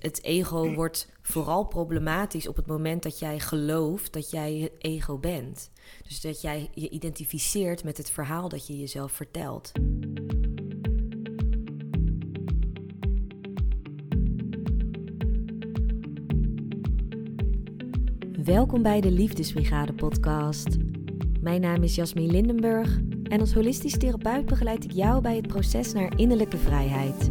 Het ego wordt vooral problematisch op het moment dat jij gelooft dat jij het ego bent. Dus dat jij je identificeert met het verhaal dat je jezelf vertelt. Welkom bij de Liefdesbrigade podcast. Mijn naam is Jasmin Lindenburg en als holistisch therapeut begeleid ik jou bij het proces naar innerlijke vrijheid.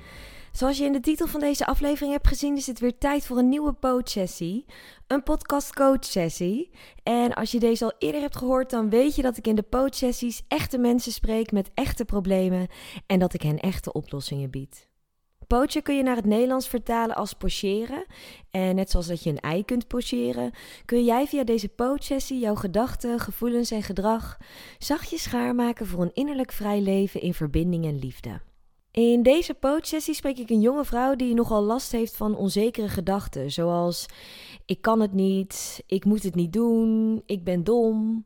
Zoals je in de titel van deze aflevering hebt gezien, is het weer tijd voor een nieuwe coach-sessie. Een podcast-coach-sessie. En als je deze al eerder hebt gehoord, dan weet je dat ik in de coach-sessies echte mensen spreek met echte problemen en dat ik hen echte oplossingen bied. Poachen kun je naar het Nederlands vertalen als pocheren. En net zoals dat je een ei kunt pocheren, kun jij via deze poachsessie jouw gedachten, gevoelens en gedrag zachtjes schaarmaken voor een innerlijk vrij leven in verbinding en liefde. In deze coachsessie spreek ik een jonge vrouw die nogal last heeft van onzekere gedachten, zoals ik kan het niet, ik moet het niet doen, ik ben dom.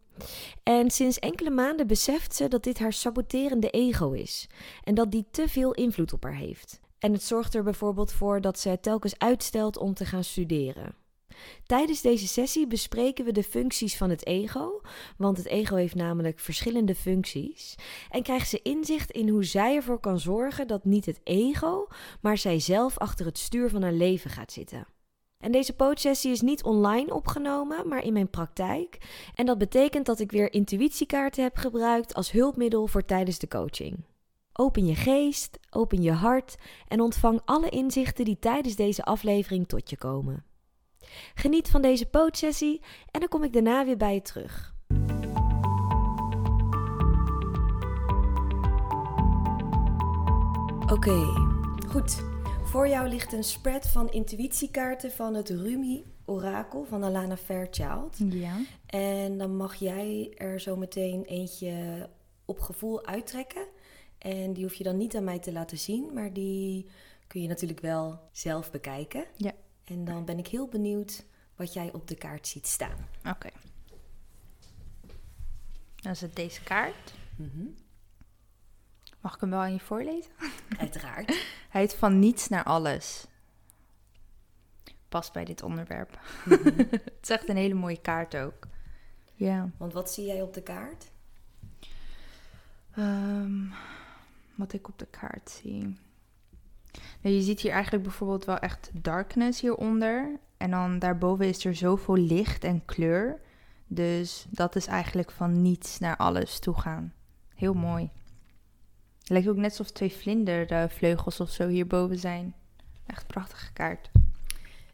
En sinds enkele maanden beseft ze dat dit haar saboterende ego is en dat die te veel invloed op haar heeft. En het zorgt er bijvoorbeeld voor dat ze telkens uitstelt om te gaan studeren. Tijdens deze sessie bespreken we de functies van het ego, want het ego heeft namelijk verschillende functies, en krijgt ze inzicht in hoe zij ervoor kan zorgen dat niet het ego, maar zijzelf achter het stuur van haar leven gaat zitten. En deze coachsessie is niet online opgenomen, maar in mijn praktijk. En dat betekent dat ik weer intuïtiekaarten heb gebruikt als hulpmiddel voor tijdens de coaching. Open je geest, open je hart en ontvang alle inzichten die tijdens deze aflevering tot je komen. Geniet van deze pootsessie en dan kom ik daarna weer bij je terug. Oké, goed. Voor jou ligt een spread van intuïtiekaarten van het Rumi Orakel van Alana Fairchild. Ja. En dan mag jij er zo meteen eentje op gevoel uittrekken. En die hoef je dan niet aan mij te laten zien, maar die kun je natuurlijk wel zelf bekijken. Ja. En dan ben ik heel benieuwd wat jij op de kaart ziet staan. Oké. Dan is het deze kaart. Mhm. Mag ik hem wel aan je voorlezen? Uiteraard. Hij heet van niets naar alles. Past bij dit onderwerp. Mhm. het is echt een hele mooie kaart ook. Ja. Want wat zie jij op de kaart? Ehm, wat ik op de kaart zie. Nou, je ziet hier eigenlijk bijvoorbeeld wel echt darkness hieronder. En dan daarboven is er zoveel licht en kleur. Dus dat is eigenlijk van niets naar alles toe gaan. Heel mooi. Het lijkt ook net alsof twee vlindervleugels of zo hierboven zijn. Echt prachtige kaart.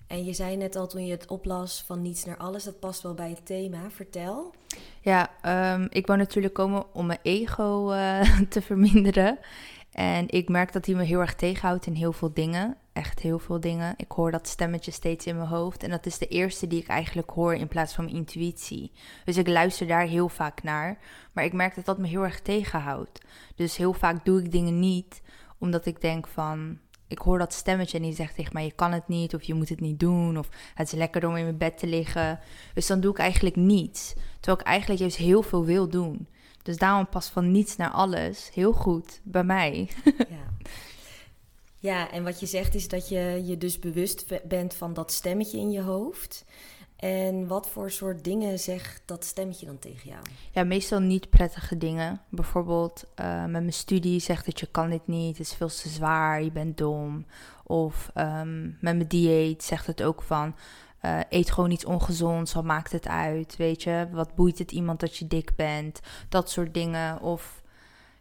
En je zei net al toen je het oplas van niets naar alles, dat past wel bij het thema. Vertel. Ja, ehm, ik wou natuurlijk komen om mijn ego eh, te verminderen. En ik merk dat hij me heel erg tegenhoudt in heel veel dingen. Echt heel veel dingen. Ik hoor dat stemmetje steeds in mijn hoofd. En dat is de eerste die ik eigenlijk hoor in plaats van mijn intuïtie. Dus ik luister daar heel vaak naar. Maar ik merk dat dat me heel erg tegenhoudt. Dus heel vaak doe ik dingen niet omdat ik denk van. Ik hoor dat stemmetje en die zegt tegen mij: Je kan het niet, of je moet het niet doen, of het is lekker om in mijn bed te liggen. Dus dan doe ik eigenlijk niets. Terwijl ik eigenlijk juist heel veel wil doen. Dus daarom past van niets naar alles heel goed bij mij. Ja. ja, en wat je zegt is dat je je dus bewust bent van dat stemmetje in je hoofd. En wat voor soort dingen zegt dat stemmetje dan tegen jou? Ja, meestal niet prettige dingen. Bijvoorbeeld uh, met mijn studie zegt dat je kan dit niet, het is veel te zwaar, je bent dom. Of um, met mijn dieet zegt het ook van, uh, eet gewoon iets ongezonds, wat maakt het uit, weet je? Wat boeit het iemand dat je dik bent? Dat soort dingen. Of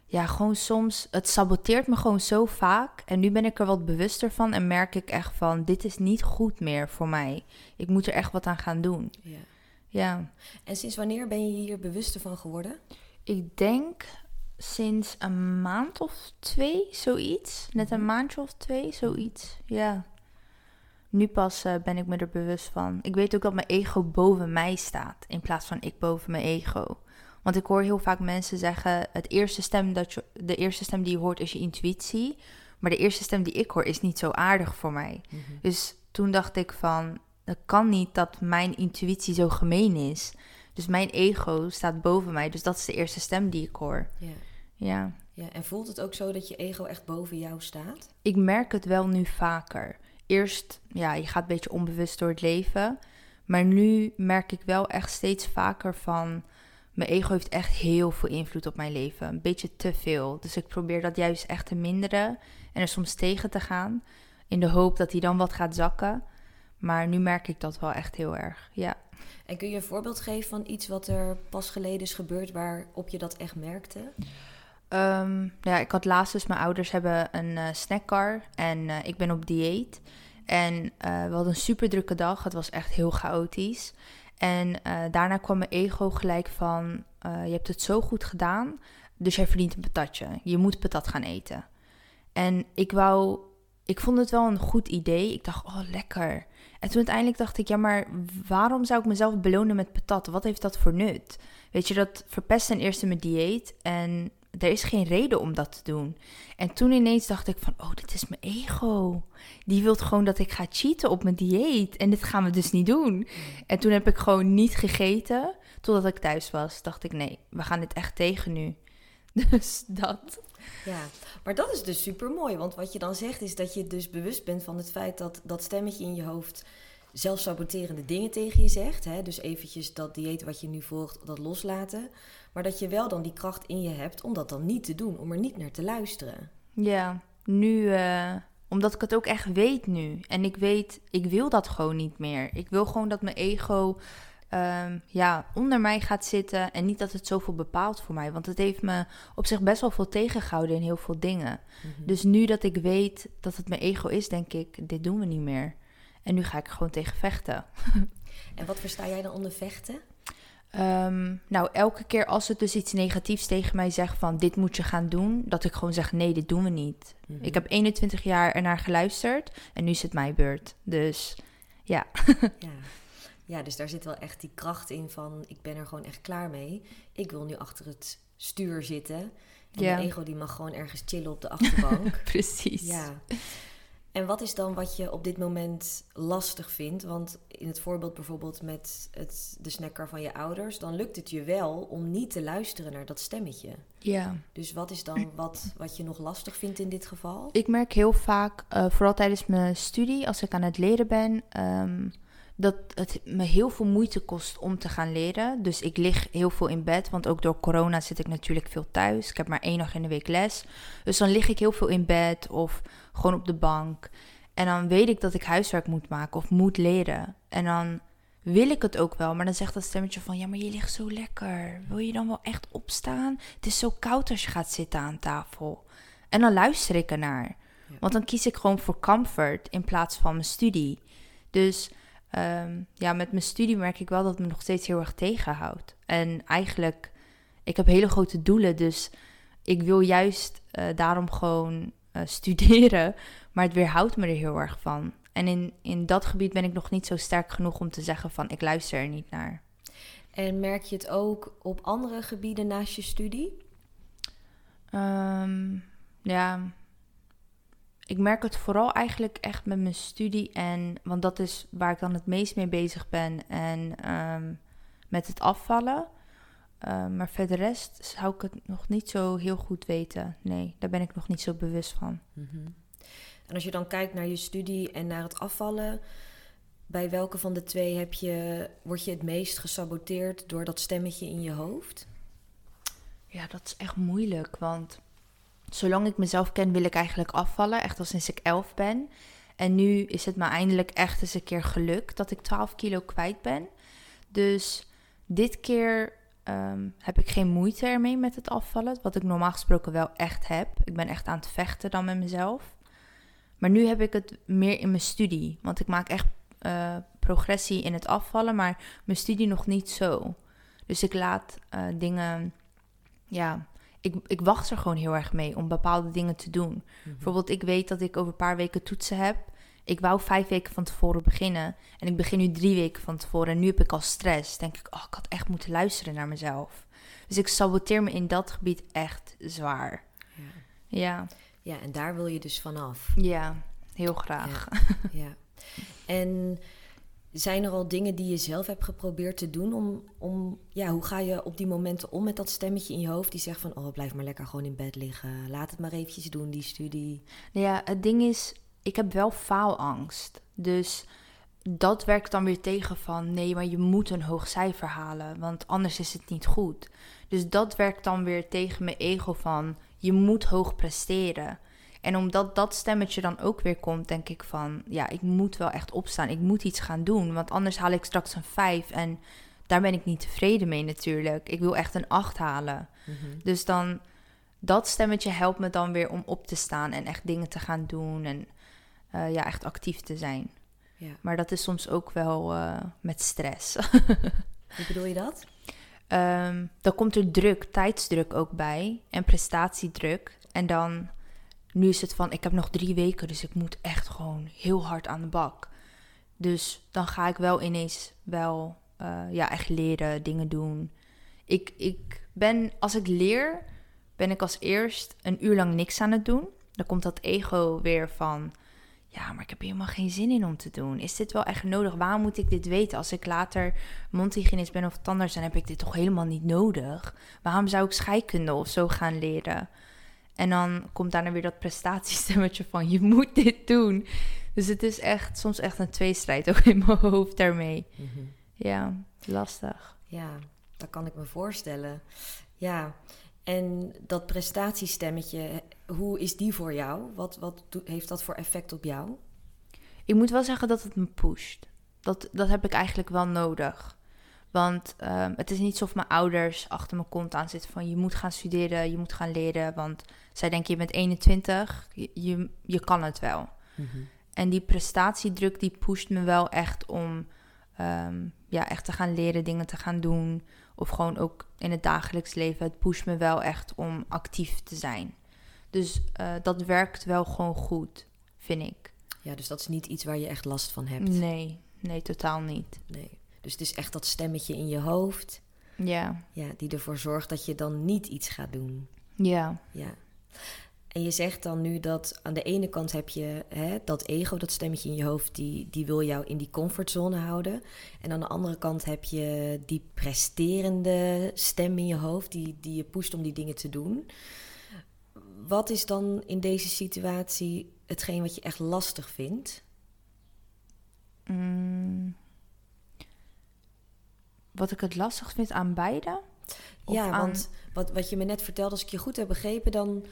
ja, gewoon soms, het saboteert me gewoon zo vaak. En nu ben ik er wat bewuster van en merk ik echt van, dit is niet goed meer voor mij. Ik moet er echt wat aan gaan doen. Ja. Ja. En sinds wanneer ben je hier bewuster van geworden? Ik denk sinds een maand of twee, zoiets. Net een maandje of twee, zoiets. Ja. Nu pas eh, ben ik me er bewust van. Ik weet ook dat mijn ego boven mij staat, in plaats van ik boven mijn ego. Want ik hoor heel vaak mensen zeggen: het eerste stem dat je, de eerste stem die je hoort is je intuïtie. Maar de eerste stem die ik hoor is niet zo aardig voor mij. Mhm. Dus toen dacht ik van, het kan niet dat mijn intuïtie zo gemeen is. Dus mijn ego staat boven mij. Dus dat is de eerste stem die ik hoor. Ja. ja. En voelt het ook zo dat je ego echt boven jou staat? Ik merk het wel nu vaker. Eerst, ja, je gaat een beetje onbewust door het leven. Maar nu merk ik wel echt steeds vaker van... Mijn ego heeft echt heel veel invloed op mijn leven. Een beetje te veel. Dus ik probeer dat juist echt te minderen. En er soms tegen te gaan. In de hoop dat hij dan wat gaat zakken. Maar nu merk ik dat wel echt heel erg. Ja. En kun je een voorbeeld geven van iets wat er pas geleden is gebeurd waarop je dat echt merkte? Ehm, ja, ik had laatst dus, mijn ouders hebben een uh, snackcar en uh, ik ben op dieet. En uh, we hadden een super drukke dag, het was echt heel chaotisch. En daarna kwam mijn ego gelijk van, je hebt het zo goed gedaan, dus jij verdient een patatje. Je moet patat gaan eten. En ik wou, ik vond het wel een goed idee. Ik dacht, oh lekker. En toen uiteindelijk dacht ik, ja, maar waarom zou ik mezelf belonen met patat? Wat heeft dat voor nut? Weet je, dat verpest ten eerste mijn dieet. En er is geen reden om dat te doen. En toen ineens dacht ik van, oh, dit is mijn ego. Die wil gewoon dat ik ga cheaten op mijn dieet. En dit gaan we dus niet doen. En toen heb ik gewoon niet gegeten. Totdat ik thuis was, dacht ik, nee, we gaan dit echt tegen nu. Dus dat. Ja, maar dat is dus super mooi. Want wat je dan zegt is dat je dus bewust bent van het feit dat dat stemmetje in je hoofd zelfsaboterende dingen tegen je zegt. Hè? Dus eventjes dat dieet wat je nu volgt, dat loslaten. Maar dat je wel dan die kracht in je hebt om dat dan niet te doen, om er niet naar te luisteren. Ja, nu, uh, omdat ik het ook echt weet nu. En ik weet, ik wil dat gewoon niet meer. Ik wil gewoon dat mijn ego um, ja, onder mij gaat zitten. En niet dat het zoveel bepaalt voor mij. Want het heeft me op zich best wel veel tegengehouden in heel veel dingen. Mm -hmm. Dus nu dat ik weet dat het mijn ego is, denk ik, dit doen we niet meer. En nu ga ik er gewoon tegen vechten. en wat versta jij dan onder vechten? Um, nou, elke keer als het dus iets negatiefs tegen mij zegt van dit moet je gaan doen, dat ik gewoon zeg nee, dit doen we niet. Mm -hmm. Ik heb 21 jaar ernaar geluisterd en nu is het mijn beurt. Dus ja. ja. Ja, dus daar zit wel echt die kracht in van ik ben er gewoon echt klaar mee. Ik wil nu achter het stuur zitten. En ja. de ego die mag gewoon ergens chillen op de achterbank. Precies. Ja. En wat is dan wat je op dit moment lastig vindt? Want in het voorbeeld bijvoorbeeld met het, de snacker van je ouders, dan lukt het je wel om niet te luisteren naar dat stemmetje. Ja. Dus wat is dan wat, wat je nog lastig vindt in dit geval? Ik merk heel vaak, uh, vooral tijdens mijn studie, als ik aan het leren ben, um, dat het me heel veel moeite kost om te gaan leren. Dus ik lig heel veel in bed, want ook door corona zit ik natuurlijk veel thuis. Ik heb maar één dag in de week les. Dus dan lig ik heel veel in bed of gewoon op de bank. En dan weet ik dat ik huiswerk moet maken of moet leren. En dan wil ik het ook wel, maar dan zegt dat stemmetje van... ja, maar je ligt zo lekker. Wil je dan wel echt opstaan? Het is zo koud als je gaat zitten aan tafel. En dan luister ik ernaar. Ja. Want dan kies ik gewoon voor comfort in plaats van mijn studie. Dus um, ja, met mijn studie merk ik wel dat het me nog steeds heel erg tegenhoudt. En eigenlijk, ik heb hele grote doelen, dus ik wil juist uh, daarom gewoon uh, studeren. Maar het weerhoudt me er heel erg van. En in, in dat gebied ben ik nog niet zo sterk genoeg om te zeggen van ik luister er niet naar. En merk je het ook op andere gebieden naast je studie? Um, ja, ik merk het vooral eigenlijk echt met mijn studie. En, want dat is waar ik dan het meest mee bezig ben. En um, met het afvallen. Uh, maar verder rest zou ik het nog niet zo heel goed weten. Nee, daar ben ik nog niet zo bewust van. Mm -hmm. En als je dan kijkt naar je studie en naar het afvallen. Bij welke van de twee heb je, word je het meest gesaboteerd door dat stemmetje in je hoofd? Ja, dat is echt moeilijk. Want zolang ik mezelf ken, wil ik eigenlijk afvallen. Echt al sinds ik elf ben. En nu is het me eindelijk echt eens een keer gelukt dat ik 12 kilo kwijt ben. Dus dit keer um, heb ik geen moeite ermee met het afvallen. Wat ik normaal gesproken wel echt heb. Ik ben echt aan het vechten dan met mezelf. Maar nu heb ik het meer in mijn studie. Want ik maak echt uh, progressie in het afvallen. Maar mijn studie nog niet zo. Dus ik laat uh, dingen. Ja, ik, ik wacht er gewoon heel erg mee om bepaalde dingen te doen. Mm -hmm. Bijvoorbeeld, ik weet dat ik over een paar weken toetsen heb. Ik wou vijf weken van tevoren beginnen en ik begin nu drie weken van tevoren en nu heb ik al stress. Denk ik, oh, ik had echt moeten luisteren naar mezelf. Dus ik saboteer me in dat gebied echt zwaar. Ja. Ja, ja, en daar wil je dus vanaf. ja, heel graag. Ja. En zijn er al dingen die je zelf hebt geprobeerd te doen om, om ja, hoe ga je op die momenten om met dat stemmetje in je hoofd die zegt van, oh, blijf maar lekker gewoon in bed liggen, laat het maar eventjes doen, die studie. Nou ja, het ding is, ik heb wel faalangst. Dus dat werkt dan weer tegen van nee, maar je moet een hoog cijfer halen, want anders is het niet goed. Dus dat werkt dan weer tegen mijn ego van je moet hoog presteren. En omdat dat stemmetje dan ook weer komt, denk ik van ja, ik moet wel echt opstaan. Ik moet iets gaan doen, want anders haal ik straks een 5 en daar ben ik niet tevreden mee natuurlijk. Ik wil echt een 8 halen. Dus dan dat stemmetje helpt me dan weer om op te staan en echt dingen te gaan doen en eh, ja, echt actief te zijn. Ja. Maar dat is soms ook wel eh, met stress. Hoe bedoel je dat? Ehm, dan komt er druk, tijdsdruk ook bij en prestatiedruk. En dan, nu is het van, ik heb nog drie weken, dus ik moet echt gewoon heel hard aan de bak. Dus dan ga ik wel ineens wel, eh, ja, echt leren, dingen doen. Ik, ik ben, als ik leer, ben ik als eerst een uur lang niks aan het doen. Dan komt dat ego weer van, ja, maar ik heb helemaal geen zin in om te doen. Is dit wel echt nodig? Waarom moet ik dit weten? Als ik later mondhygiënist ben of tandarts, dan heb ik dit toch helemaal niet nodig. Waarom zou ik scheikunde of zo gaan leren? En dan komt daarna weer dat prestatiestemmetje van, je moet dit doen. Dus het is echt soms echt een tweestrijd ook in mijn hoofd daarmee. Ja, lastig. Ja, dat kan ik me voorstellen. Ja, en dat prestatiestemmetje, hoe is die voor jou? Wat, wat heeft dat voor effect op jou? Ik moet wel zeggen dat het me pusht. Dat, dat heb ik eigenlijk wel nodig. Want ehm, het is niet alsof mijn ouders achter mijn kont aan zitten van je moet gaan studeren, je moet gaan leren. Want zij denken je bent 21, je, je, je kan het wel. En die prestatiedruk die pusht me wel echt om ehm, ja, echt te gaan leren, dingen te gaan doen. Of gewoon ook in het dagelijks leven. Het pusht me wel echt om actief te zijn. Dus eh, dat werkt wel gewoon goed, vind ik. Ja, dus dat is niet iets waar je echt last van hebt. Nee, nee, totaal niet. Nee. Dus het is echt dat stemmetje in je hoofd, Ja, ja, die ervoor zorgt dat je dan niet iets gaat doen. ja, Ja. En je zegt dan nu dat aan de ene kant heb je hè, dat ego, dat stemmetje in je hoofd, die, die wil jou in die comfortzone houden. En aan de andere kant heb je die presterende stem in je hoofd, die, die je pusht om die dingen te doen. Wat is dan in deze situatie hetgeen wat je echt lastig vindt? Mm. Wat ik het lastig vind aan beide? Ja, aan- want wat, wat je me net vertelde, als ik je goed heb begrepen, dan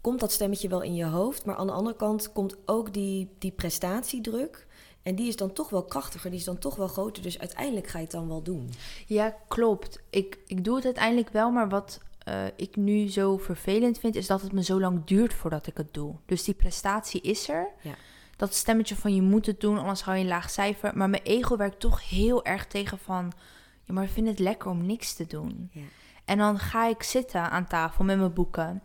komt dat stemmetje wel in je hoofd. Maar aan de andere kant komt ook die, die prestatiedruk. En die is dan toch wel krachtiger, die is dan toch wel groter. Dus uiteindelijk ga je het dan wel doen. Ja, klopt. Ik, ik doe het uiteindelijk wel, maar wat eh, ik nu zo vervelend vind, is dat het me zo lang duurt voordat ik het doe. Dus die prestatie is er. Ja. Dat stemmetje van je moet het doen, anders hou je een laag cijfer. Maar mijn ego werkt toch heel erg tegen van, ja, maar ik vind het lekker om niks te doen. Ja. En dan ga ik zitten aan tafel met mijn boeken.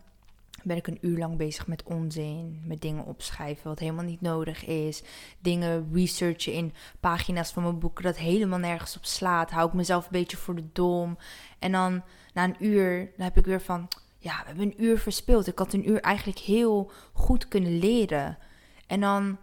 Ben ik een uur lang bezig met onzin, met dingen opschrijven wat helemaal niet nodig is. Dingen researchen in pagina's van mijn boeken dat helemaal nergens op slaat. Hou ik mezelf een beetje voor de dom. En dan na een uur, dan heb ik weer van, ja, we hebben een uur verspild. Ik had een uur eigenlijk heel goed kunnen leren. En dan, dan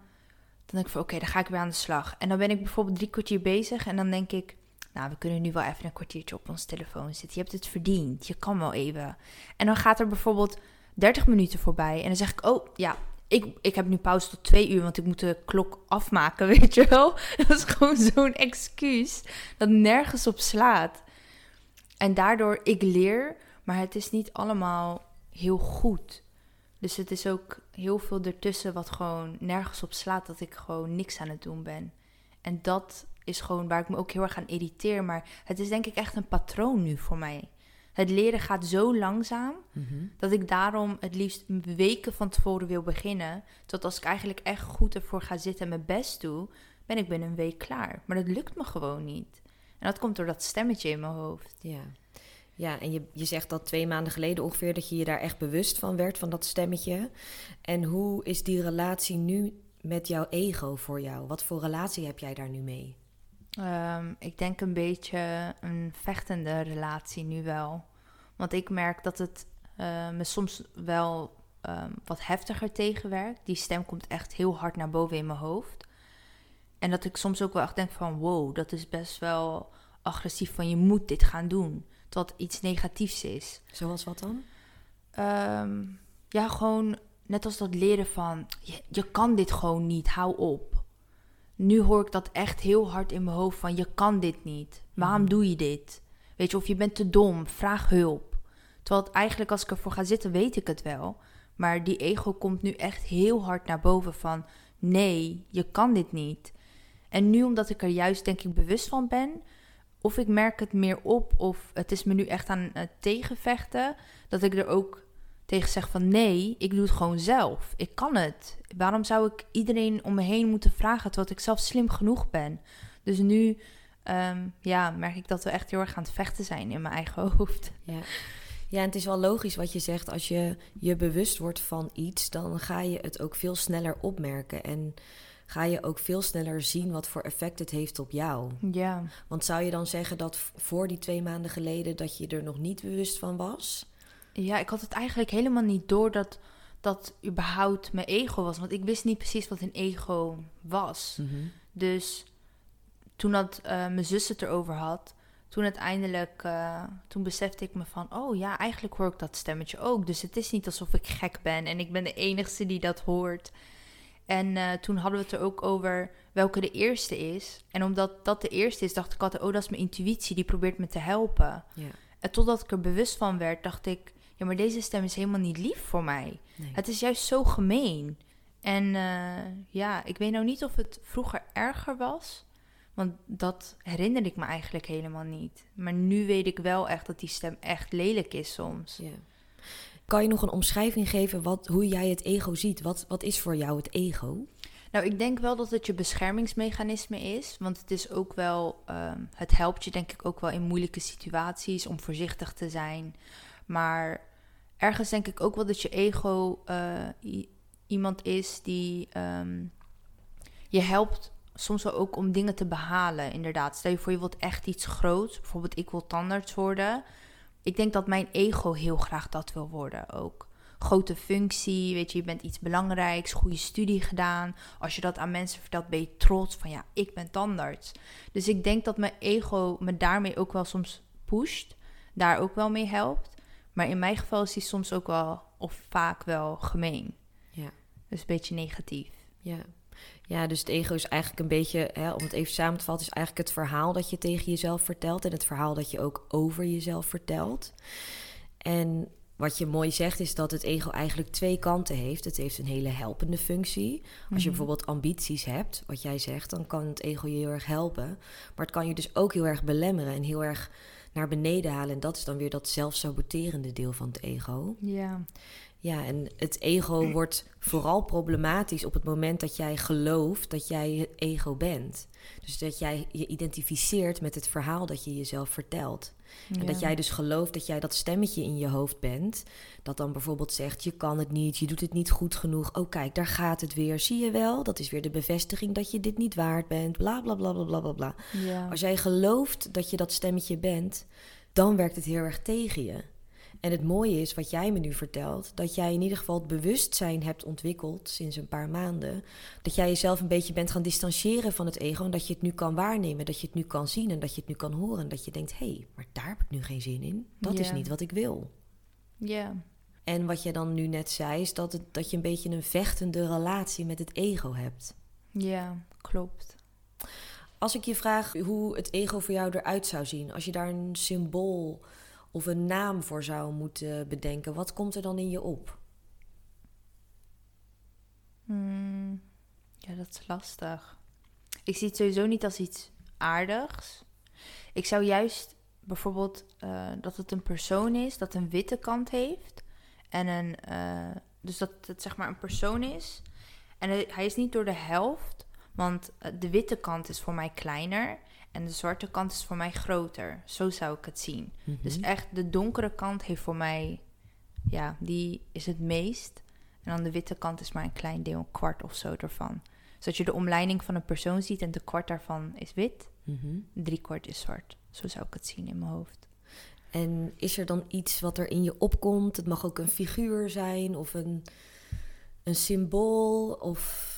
denk ik van, oké, dan ga ik weer aan de slag. En dan ben ik bijvoorbeeld drie kwartier bezig en dan denk ik, nou, we kunnen nu wel even een kwartiertje op ons telefoon zitten. Je hebt het verdiend. Je kan wel even. En dan gaat er bijvoorbeeld 30 minuten voorbij. En dan zeg ik, oh ja, ik, ik heb nu pauze tot twee uur, want ik moet de klok afmaken, weet je wel. Dat is gewoon zo'n excuus dat nergens op slaat. En daardoor, ik leer, maar het is niet allemaal heel goed. Dus het is ook heel veel ertussen wat gewoon nergens op slaat, dat ik gewoon niks aan het doen ben. En dat is gewoon waar ik me ook heel erg aan irriteer. Maar het is denk ik echt een patroon nu voor mij. Het leren gaat zo langzaam dat ik daarom het liefst weken van tevoren wil beginnen. Tot als ik eigenlijk echt goed ervoor ga zitten en mijn best doe, ben ik binnen een week klaar. Maar dat lukt me gewoon niet. En dat komt door dat stemmetje in mijn hoofd. Ja, ja en je, je zegt dat twee maanden geleden ongeveer dat je je daar echt bewust van werd, van dat stemmetje. En hoe is die relatie nu met jouw ego voor jou? Wat voor relatie heb jij daar nu mee? Ehm, ik denk een beetje een vechtende relatie nu wel. Want ik merk dat het uh, me soms wel um, wat heftiger tegenwerkt. Die stem komt echt heel hard naar boven in mijn hoofd. En dat ik soms ook wel echt denk van wow, dat is best wel agressief van je moet dit gaan doen. Tot iets negatiefs is. Zoals wat dan? Um, ja, gewoon net als dat leren van je, je kan dit gewoon niet, hou op. Nu hoor ik dat echt heel hard in mijn hoofd van je kan dit niet. Waarom mhm. doe je dit? Weet je, of je bent te dom, vraag hulp. Terwijl het eigenlijk als ik ervoor ga zitten, weet ik het wel. Maar die ego komt nu echt heel hard naar boven van nee, je kan dit niet. En nu omdat ik er juist denk ik bewust van ben, of ik merk het meer op of het is me nu echt aan het tegenvechten, dat ik er ook tegen zeg van nee, ik doe het gewoon zelf. Ik kan het. Waarom zou ik iedereen om me heen moeten vragen terwijl ik zelf slim genoeg ben? Dus nu ehm, ja, merk ik dat we echt heel erg aan het vechten zijn in mijn eigen hoofd. Ja. Ja, en het is wel logisch wat je zegt. Als je je bewust wordt van iets, dan ga je het ook veel sneller opmerken. En ga je ook veel sneller zien wat voor effect het heeft op jou. Ja. Want zou je dan zeggen dat voor die twee maanden geleden dat je er nog niet bewust van was? Ja, ik had het eigenlijk helemaal niet door dat dat überhaupt mijn ego was. Want ik wist niet precies wat een ego was. Mhm. Dus toen dat uh, mijn zus het erover had, toen uiteindelijk, uh, toen besefte ik me van, oh ja, eigenlijk hoor ik dat stemmetje ook. Dus het is niet alsof ik gek ben en ik ben de enige die dat hoort. En uh, toen hadden we het er ook over welke de eerste is. En omdat dat de eerste is, dacht ik altijd, oh, dat is mijn intuïtie, die probeert me te helpen. Ja. En totdat ik er bewust van werd, dacht ik, ja, maar deze stem is helemaal niet lief voor mij. Het is juist zo gemeen. En uh, ja, ik weet nou niet of het vroeger erger was. Want dat herinner ik me eigenlijk helemaal niet. Maar nu weet ik wel echt dat die stem echt lelijk is soms. Ja. Kan je nog een omschrijving geven wat, hoe jij het ego ziet? Wat, wat is voor jou het ego? Nou, ik denk wel dat het je beschermingsmechanisme is. Want het is ook wel. Um, het helpt je, denk ik, ook wel in moeilijke situaties om voorzichtig te zijn. Maar ergens denk ik ook wel dat je ego uh, iemand is die um, je helpt soms wel ook om dingen te behalen, inderdaad. Stel je voor, je wilt echt iets groots. Bijvoorbeeld, ik wil tandarts worden. Ik denk dat mijn ego heel graag dat wil worden ook. Grote functie, weet je, je bent iets belangrijks, goede studie gedaan. Als je dat aan mensen vertelt, ben je trots van ja, ik ben tandarts. Dus ik denk dat mijn ego me daarmee ook wel soms pusht, daar ook wel mee helpt. Maar in mijn geval is die soms ook wel, of vaak wel, gemeen. Ja. Dus een beetje negatief. Ja. Ja, dus het ego is eigenlijk een beetje, hè, om het even samen te vatten, is eigenlijk het verhaal dat je tegen jezelf vertelt en het verhaal dat je ook over jezelf vertelt. En wat je mooi zegt is dat het ego eigenlijk twee kanten heeft. Het heeft een hele helpende functie. Als je mhm. bijvoorbeeld ambities hebt, wat jij zegt, dan kan het ego je heel erg helpen. Maar het kan je dus ook heel erg belemmeren en heel erg naar beneden halen. En dat is dan weer dat zelfsaboterende deel van het ego. Ja. Ja, en het ego wordt vooral problematisch op het moment dat jij gelooft dat jij het ego bent. Dus dat jij je identificeert met het verhaal dat je jezelf vertelt. En dat jij dus gelooft dat jij dat stemmetje in je hoofd bent. Dat dan bijvoorbeeld zegt: Je kan het niet, je doet het niet goed genoeg. Oh, kijk, daar gaat het weer. Zie je wel? Dat is weer de bevestiging dat je dit niet waard bent. Bla bla bla bla bla bla. Ja. Als jij gelooft dat je dat stemmetje bent, dan werkt het heel erg tegen je. En het mooie is wat jij me nu vertelt, dat jij in ieder geval het bewustzijn hebt ontwikkeld sinds een paar maanden. Dat jij jezelf een beetje bent gaan distancieren van het ego en dat je het nu kan waarnemen, dat je het nu kan zien en dat je het nu kan horen. En dat je denkt, hé, hey, maar daar heb ik nu geen zin in. Dat is niet wat ik wil. Ja. En wat je dan nu net zei, is dat, het, dat je een beetje een vechtende relatie met het ego hebt. Ja, klopt. Als ik je vraag hoe het ego voor jou eruit zou zien, als je daar een symbool of een naam voor zou moeten bedenken, wat komt er dan in je op? Hmm, ja, dat is lastig. Ik zie het sowieso niet als iets aardigs. Ik zou juist bijvoorbeeld uh, dat het een persoon is dat een witte kant heeft. En een, uh, dus dat het zeg maar een persoon is. En hij is niet door de helft, want eh, de witte kant is voor mij kleiner. En de zwarte kant is voor mij groter. Zo zou ik het zien. Mhm. Dus echt, de donkere kant heeft voor mij, ja, die is het meest. En dan de witte kant is maar een klein deel, een kwart of zo ervan. Dus je de omleiding van een persoon ziet en de kwart daarvan is wit, Mhm. drie kwart is zwart. Zo zou ik het zien in mijn hoofd. En is er dan iets wat er in je opkomt? Het mag ook een figuur zijn of een, een symbool of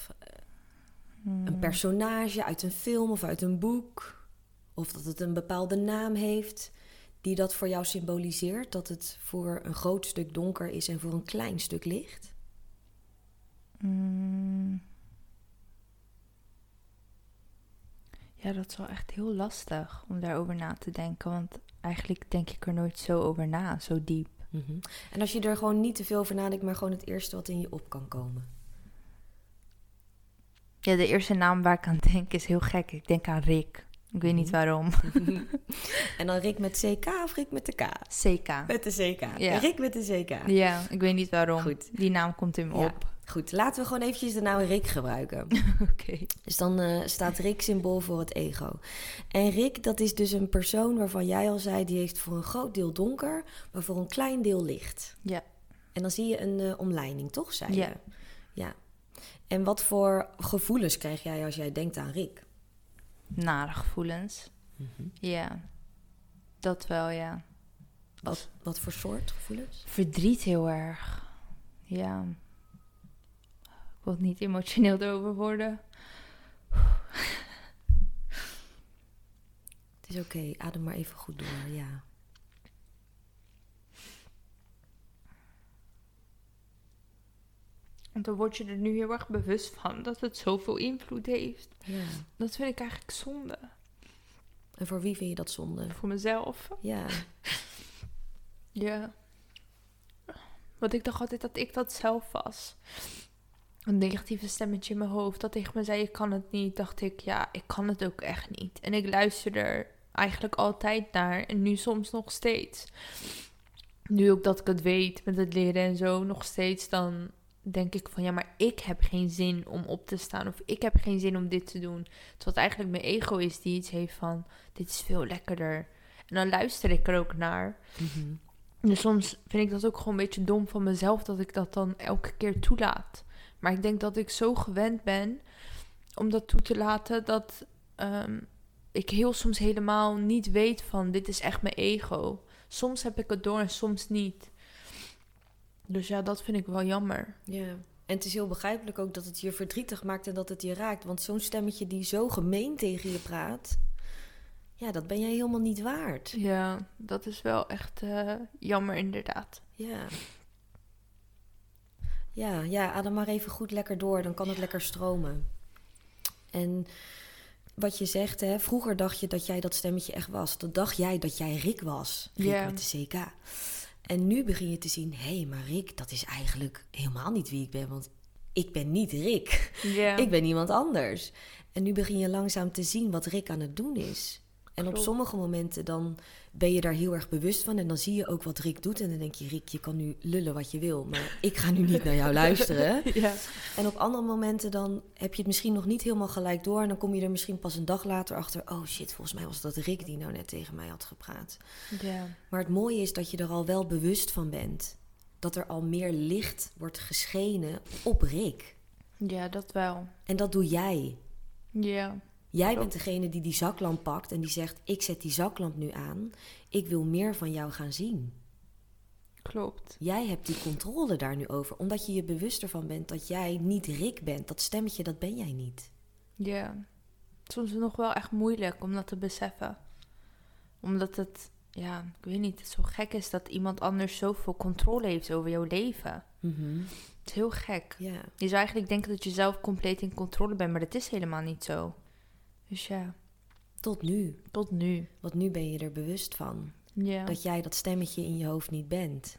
Hmm. een personage uit een film of uit een boek. Of dat het een bepaalde naam heeft die dat voor jou symboliseert. Dat het voor een groot stuk donker is en voor een klein stuk licht. Mm. Ja, dat is wel echt heel lastig om daarover na te denken. Want eigenlijk denk ik er nooit zo over na, zo diep. Mhm. En als je er gewoon niet te veel over nadenkt, maar gewoon het eerste wat in je op kan komen. Ja, de eerste naam waar ik aan denk is heel gek. Ik denk aan Rick. Ik weet niet Mhm. waarom. En dan Rick met CK of Rick met de K? CK. Met de CK. Ja. Rick met de CK. Ja, ik weet niet waarom. Goed. Die naam komt in me Ja. op. Goed, laten we gewoon eventjes de naam Rick gebruiken. Oké. Dus dan eh, staat Rick symbool voor het ego. En Rick, dat is dus een persoon waarvan jij al zei... die heeft voor een groot deel donker, maar voor een klein deel licht. Ja. En dan zie je een eh, omleiding, toch, zei Ja. je? Ja. En wat voor gevoelens krijg jij als jij denkt aan Rick? Nare gevoelens. Ja. Dat wel, ja. Wat, wat voor soort gevoelens? Verdriet heel erg. Ja. Ik wil niet emotioneel erover worden. Het is oké, adem maar even goed door, ja. Want dan word je er nu heel erg bewust van dat het zoveel invloed heeft. ja. Dat vind ik eigenlijk zonde. En voor wie vind je dat zonde? Voor mezelf. Ja, Ja. Want ik dacht altijd dat ik dat zelf was. Een negatieve stemmetje in mijn hoofd dat tegen me zei: Je kan het niet. Dacht ik, ja, ik kan het ook echt niet. En ik luisterde er eigenlijk altijd naar. En nu soms nog steeds. Nu ook dat ik het weet met het leren en zo, nog steeds dan denk ik van ja, maar ik heb geen zin om op te staan. Of ik heb geen zin om dit te doen. Terwijl het eigenlijk mijn ego is die iets heeft van dit is veel lekkerder. En dan luister ik er ook naar. Mhm. Dus soms vind ik dat ook gewoon een beetje dom van mezelf dat ik dat dan elke keer toelaat. Maar ik denk dat ik zo gewend ben om dat toe te laten dat ehm, ik heel soms helemaal niet weet van dit is echt mijn ego. Soms heb ik het door en soms niet. Dus ja, dat vind ik wel jammer. ja. En het is heel begrijpelijk ook dat het je verdrietig maakt en dat het je raakt. Want zo'n stemmetje die zo gemeen tegen je praat... Ja, dat ben jij helemaal niet waard. Ja, dat is wel echt eh, jammer inderdaad. Ja. Ja, ja, adem maar even goed lekker door, dan kan het lekker stromen. En wat je zegt, hè, vroeger dacht je dat jij dat stemmetje echt was. Toen dacht jij dat jij Rick was, Rick Ja. met de CK. En nu begin je te zien, hé, hey, maar Rick, dat is eigenlijk helemaal niet wie ik ben, want ik ben niet Rick. Ik ben iemand anders. En nu begin je langzaam te zien wat Rick aan het doen is. En op sommige momenten dan ben je daar heel erg bewust van. En dan zie je ook wat Rick doet. En dan denk je, Rick, je kan nu lullen wat je wil. Maar ik ga nu niet naar jou luisteren. ja. En op andere momenten dan heb je het misschien nog niet helemaal gelijk door. En dan kom je er misschien pas een dag later achter. Oh shit, volgens mij was dat Rick die nou net tegen mij had gepraat. ja. Maar het mooie is dat je er al wel bewust van bent. Dat er al meer licht wordt geschenen op Rick. ja, dat wel. En dat doe jij. Ja, Jij bent degene die die zaklamp pakt en die zegt: Ik zet die zaklamp nu aan. Ik wil meer van jou gaan zien. klopt. Jij hebt die controle daar nu over, omdat je je bewust ervan bent dat jij niet Rick bent. Dat stemmetje, dat ben jij niet. Ja, soms is het nog wel echt moeilijk om dat te beseffen. Omdat het, ja, ik weet niet, het zo gek is dat iemand anders zoveel controle heeft over jouw leven. Het is heel gek. Je zou eigenlijk denken dat je zelf compleet in controle bent, maar dat is helemaal niet zo. Dus ja, Tot nu. tot nu. Want nu ben je er bewust van. Ja, Dat jij dat stemmetje in je hoofd niet bent.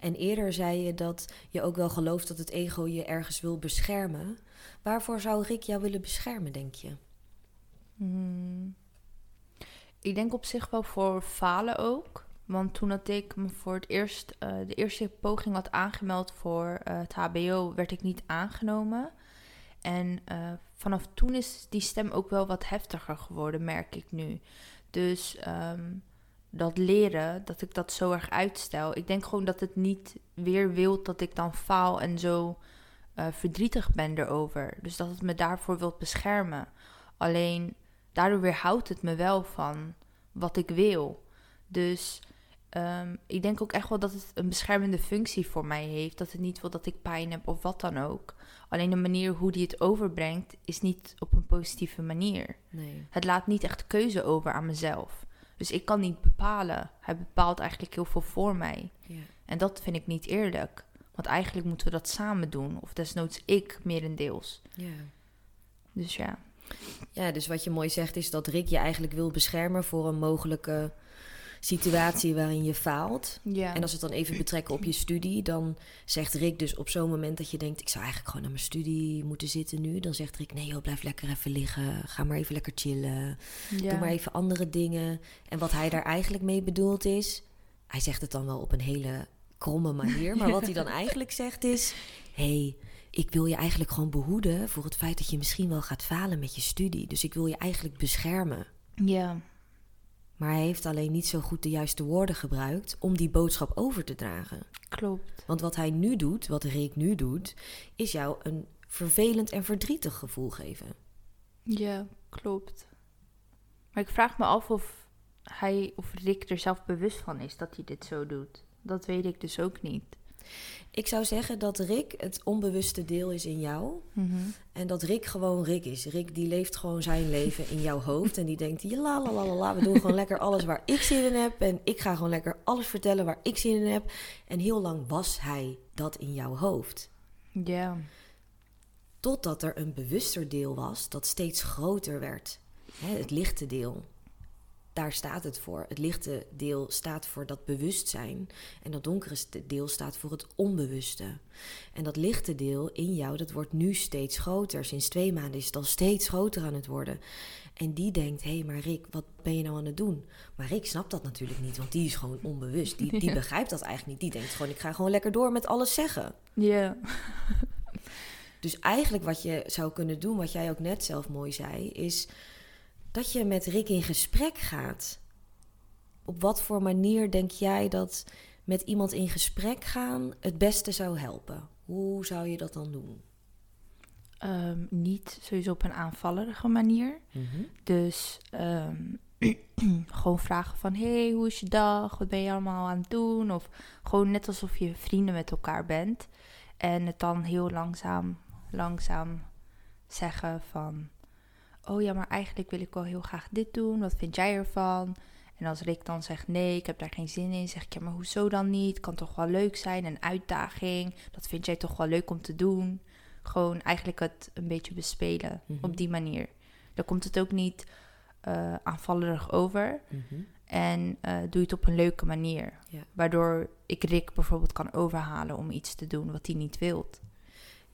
En eerder zei je dat je ook wel gelooft dat het ego je ergens wil beschermen. Waarvoor zou Rick jou willen beschermen, denk je? Hmm. Ik denk op zich wel voor falen ook. Want toen dat ik me voor het eerst eh, de eerste poging had aangemeld voor eh, het HBO, werd ik niet aangenomen. En eh, vanaf toen is die stem ook wel wat heftiger geworden, merk ik nu. Dus ehm, dat leren, dat ik dat zo erg uitstel. Ik denk gewoon dat het niet weer wil dat ik dan faal en zo eh, verdrietig ben erover. Dus dat het me daarvoor wilt beschermen. Alleen daardoor weerhoudt het me wel van wat ik wil. Dus ehm, ik denk ook echt wel dat het een beschermende functie voor mij heeft. Dat het niet wil dat ik pijn heb of wat dan ook. Alleen de manier hoe die het overbrengt is niet op een positieve manier. Nee. Het laat niet echt keuze over aan mezelf. Dus ik kan niet bepalen. Hij bepaalt eigenlijk heel veel voor mij. Ja. En dat vind ik niet eerlijk. Want eigenlijk moeten we dat samen doen. Of desnoods ik merendeels. Ja. Dus ja. ja, dus wat je mooi zegt is dat Rick je eigenlijk wil beschermen voor een mogelijke situatie waarin je faalt. Ja. En als we het dan even betrekken op je studie, dan zegt Rick dus op zo'n moment dat je denkt: ik zou eigenlijk gewoon naar mijn studie moeten zitten nu. Dan zegt Rick: nee, joh, blijf lekker even liggen. Ga maar even lekker chillen. ja. Doe maar even andere dingen. En wat hij daar eigenlijk mee bedoelt is, hij zegt het dan wel op een hele kromme manier, maar wat hij dan eigenlijk zegt is: hey, ik wil je eigenlijk gewoon behoeden voor het feit dat je misschien wel gaat falen met je studie. Dus ik wil je eigenlijk beschermen. Ja. Maar hij heeft alleen niet zo goed de juiste woorden gebruikt om die boodschap over te dragen. Klopt. Want wat hij nu doet, wat Rick nu doet, is jou een vervelend en verdrietig gevoel geven. Ja, klopt. Maar ik vraag me af of hij of Rick er zelf bewust van is dat hij dit zo doet. Dat weet ik dus ook niet. Ik zou zeggen dat Rick het onbewuste deel is in jou. En dat Rick gewoon Rick is. Rick die leeft gewoon zijn leven in jouw hoofd. En die denkt, la, la, la, la, we doen gewoon lekker alles waar ik zin in heb. En ik ga gewoon lekker alles vertellen waar ik zin in heb. En heel lang was hij dat in jouw hoofd. Ja. Totdat er een bewuster deel was dat steeds groter werd. Hè, het lichte deel. Daar staat het voor. Het lichte deel staat voor dat bewustzijn. En dat donkere deel staat voor het onbewuste. En dat lichte deel in jou, dat wordt nu steeds groter. Sinds twee maanden is het al steeds groter aan het worden. En die denkt, hé, hey, maar Rick, wat ben je nou aan het doen? Maar Rick snapt dat natuurlijk niet, want die is gewoon onbewust. Die, die Ja. begrijpt dat eigenlijk niet. Die denkt gewoon, ik ga gewoon lekker door met alles zeggen. Ja. Dus eigenlijk wat je zou kunnen doen, wat jij ook net zelf mooi zei, is dat je met Rick in gesprek gaat. Op wat voor manier denk jij dat met iemand in gesprek gaan het beste zou helpen? Hoe zou je dat dan doen? Ehm, niet sowieso op een aanvallerige manier. Dus ehm, gewoon vragen van... hey, hoe is je dag? Wat ben je allemaal aan het doen? Of gewoon net alsof je vrienden met elkaar bent. En het dan heel langzaam, langzaam zeggen van... oh ja, maar eigenlijk wil ik wel heel graag dit doen. Wat vind jij ervan? En als Rick dan zegt nee, ik heb daar geen zin in, zeg ik ja, maar hoezo dan niet? Kan toch wel leuk zijn, een uitdaging. Dat vind jij toch wel leuk om te doen. Gewoon eigenlijk het een beetje bespelen Mhm. op die manier. Dan komt het ook niet eh aanvallerig over. En eh, doe je het op een leuke manier. Ja. Waardoor ik Rick bijvoorbeeld kan overhalen om iets te doen wat hij niet wilt.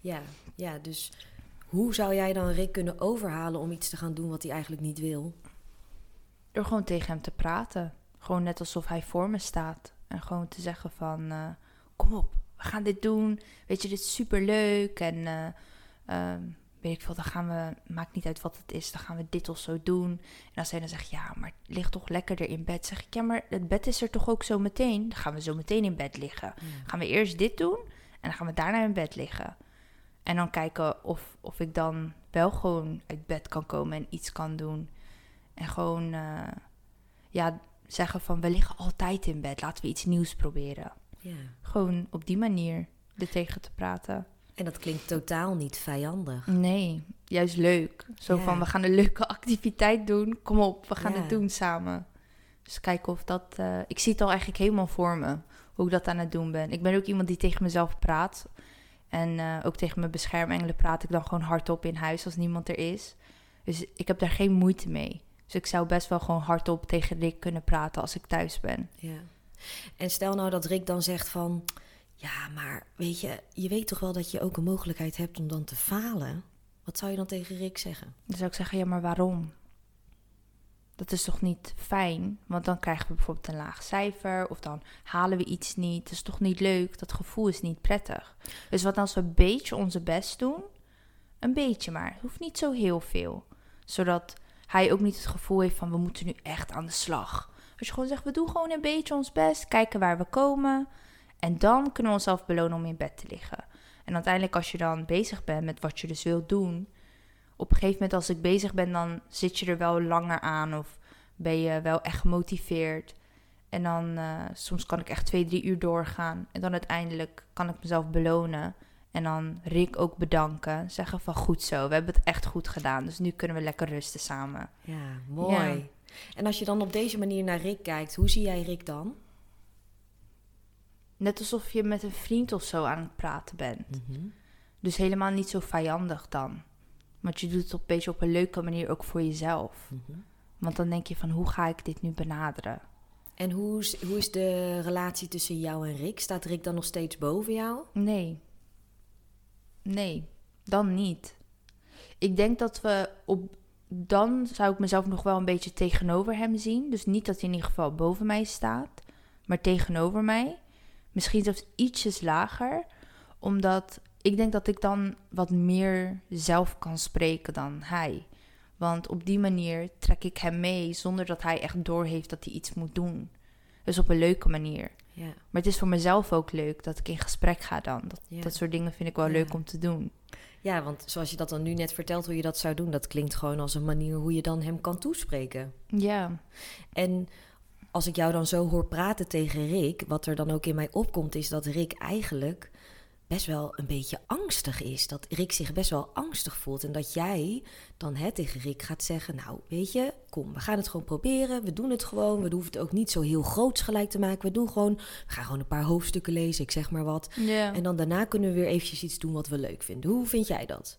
Ja, ja, dus hoe zou jij dan Rick kunnen overhalen om iets te gaan doen wat hij eigenlijk niet wil? Door gewoon tegen hem te praten. Gewoon net alsof hij voor me staat. En gewoon te zeggen van, eh, kom op, we gaan dit doen. Weet je, dit is super leuk. En eh, ehm, weet ik veel, dan gaan we, maakt niet uit wat het is, dan gaan we dit of zo doen. En als hij dan zegt, ja, maar lig toch lekkerder in bed. Zeg ik, ja, maar het bed is er toch ook zo meteen? Dan gaan we zo meteen in bed liggen. Gaan we eerst dit doen en dan gaan we daarna in bed liggen. En dan kijken of, of ik dan wel gewoon uit bed kan komen en iets kan doen. En gewoon, eh, ja, zeggen van we liggen altijd in bed. Laten we iets nieuws proberen. Ja. Gewoon op die manier er tegen te praten. En dat klinkt totaal niet vijandig. Nee, juist leuk. Zo Ja. van we gaan een leuke activiteit doen. Kom op, we gaan Ja. het doen samen. Dus kijken of dat. eh, ik zie het al eigenlijk helemaal voor me. Hoe ik dat aan het doen ben. Ik ben ook iemand die tegen mezelf praat. En eh, ook tegen mijn beschermengelen praat ik dan gewoon hardop in huis als niemand er is. Dus ik heb daar geen moeite mee. Dus ik zou best wel gewoon hardop tegen Rick kunnen praten als ik thuis ben. Ja. En stel nou dat Rick dan zegt van... Ja, maar weet je, je weet toch wel dat je ook een mogelijkheid hebt om dan te falen? Wat zou je dan tegen Rick zeggen? Dan zou ik zeggen, ja, maar waarom? Dat is toch niet fijn? Want dan krijgen we bijvoorbeeld een laag cijfer of dan halen we iets niet. Dat is toch niet leuk? Dat gevoel is niet prettig. Dus wat als we een beetje onze best doen? Een beetje maar. Het hoeft niet zo heel veel. Zodat hij ook niet het gevoel heeft van we moeten nu echt aan de slag. Als je gewoon zegt, we doen gewoon een beetje ons best. Kijken waar we komen. En dan kunnen we onszelf belonen om in bed te liggen. En uiteindelijk als je dan bezig bent met wat je dus wilt doen, op een gegeven moment als ik bezig ben, dan zit je er wel langer aan of ben je wel echt gemotiveerd. En dan uh, soms kan ik echt twee, drie uur doorgaan. En dan uiteindelijk kan ik mezelf belonen. En dan Rick ook bedanken. Zeggen van goed zo, we hebben het echt goed gedaan. Dus nu kunnen we lekker rusten samen. Ja, mooi. En als je dan op deze manier naar Rick kijkt, hoe zie jij Rick dan? Net alsof je met een vriend of zo aan het praten bent. Mhm. Dus helemaal niet zo vijandig dan. Want je doet het op een beetje op een leuke manier ook voor jezelf. Mhm. Want dan denk je van hoe ga ik dit nu benaderen? En hoe is, hoe is de relatie tussen jou en Rick? Staat Rick dan nog steeds boven jou? Nee. Nee, dan niet. Ik denk dat we op. Dan zou ik mezelf nog wel een beetje tegenover hem zien. Dus niet dat hij in ieder geval boven mij staat, maar tegenover mij. Misschien zelfs ietsjes lager, omdat ik denk dat ik dan wat meer zelf kan spreken dan hij. Want op die manier trek ik hem mee zonder dat hij echt doorheeft dat hij iets moet doen. Dus op een leuke manier. Ja. Maar het is voor mezelf ook leuk dat ik in gesprek ga dan. Dat, Ja. dat soort dingen vind ik wel Ja. leuk om te doen. ja, want zoals je dat dan nu net vertelt, hoe je dat zou doen, dat klinkt gewoon als een manier hoe je dan hem kan toespreken. Ja, En als ik jou dan zo hoor praten tegen Rick, wat er dan ook in mij opkomt, is dat Rick eigenlijk best wel een beetje angstig is. Dat Rick zich best wel angstig voelt. En dat jij dan hè, tegen Rick gaat zeggen: Nou, weet je, kom, we gaan het gewoon proberen. We doen het gewoon. We hoeven het ook niet zo heel groots gelijk te maken. We doen gewoon, we gaan gewoon een paar hoofdstukken lezen, ik zeg maar wat. En dan daarna kunnen we weer eventjes iets doen wat we leuk vinden. Hoe vind jij dat?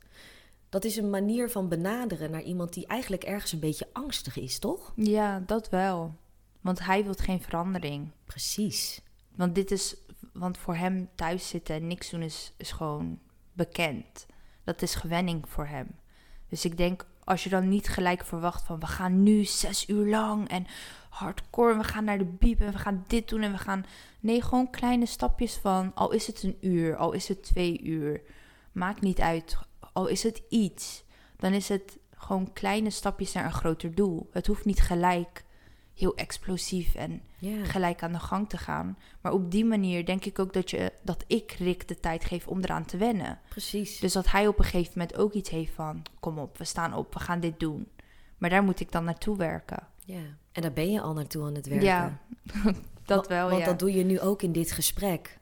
Dat is een manier van benaderen naar iemand die eigenlijk ergens een beetje angstig is, toch? ja dat wel. Want hij wil geen verandering. Precies. Want dit is, want voor hem thuis zitten en niks doen is, is gewoon bekend. Dat is gewenning voor hem. Dus ik denk, als je dan niet gelijk verwacht van we gaan nu zes uur lang en hardcore, we gaan naar de biep en we gaan dit doen en we gaan. Nee, gewoon kleine stapjes van, al is het een uur, al is het twee uur, maakt niet uit. Al is het iets, dan is het gewoon kleine stapjes naar een groter doel. Het hoeft niet gelijk heel explosief en gelijk aan de gang te gaan. Maar op die manier denk ik ook dat, je, dat ik Rick de tijd geef om eraan te wennen. Precies. Dus dat hij op een gegeven moment ook iets heeft van... kom op, we staan op, we gaan dit doen. Maar daar moet ik dan naartoe werken. ja. En daar ben je al naartoe aan het werken. Ja, dat wel, Want ja. dat doe je nu ook in dit gesprek.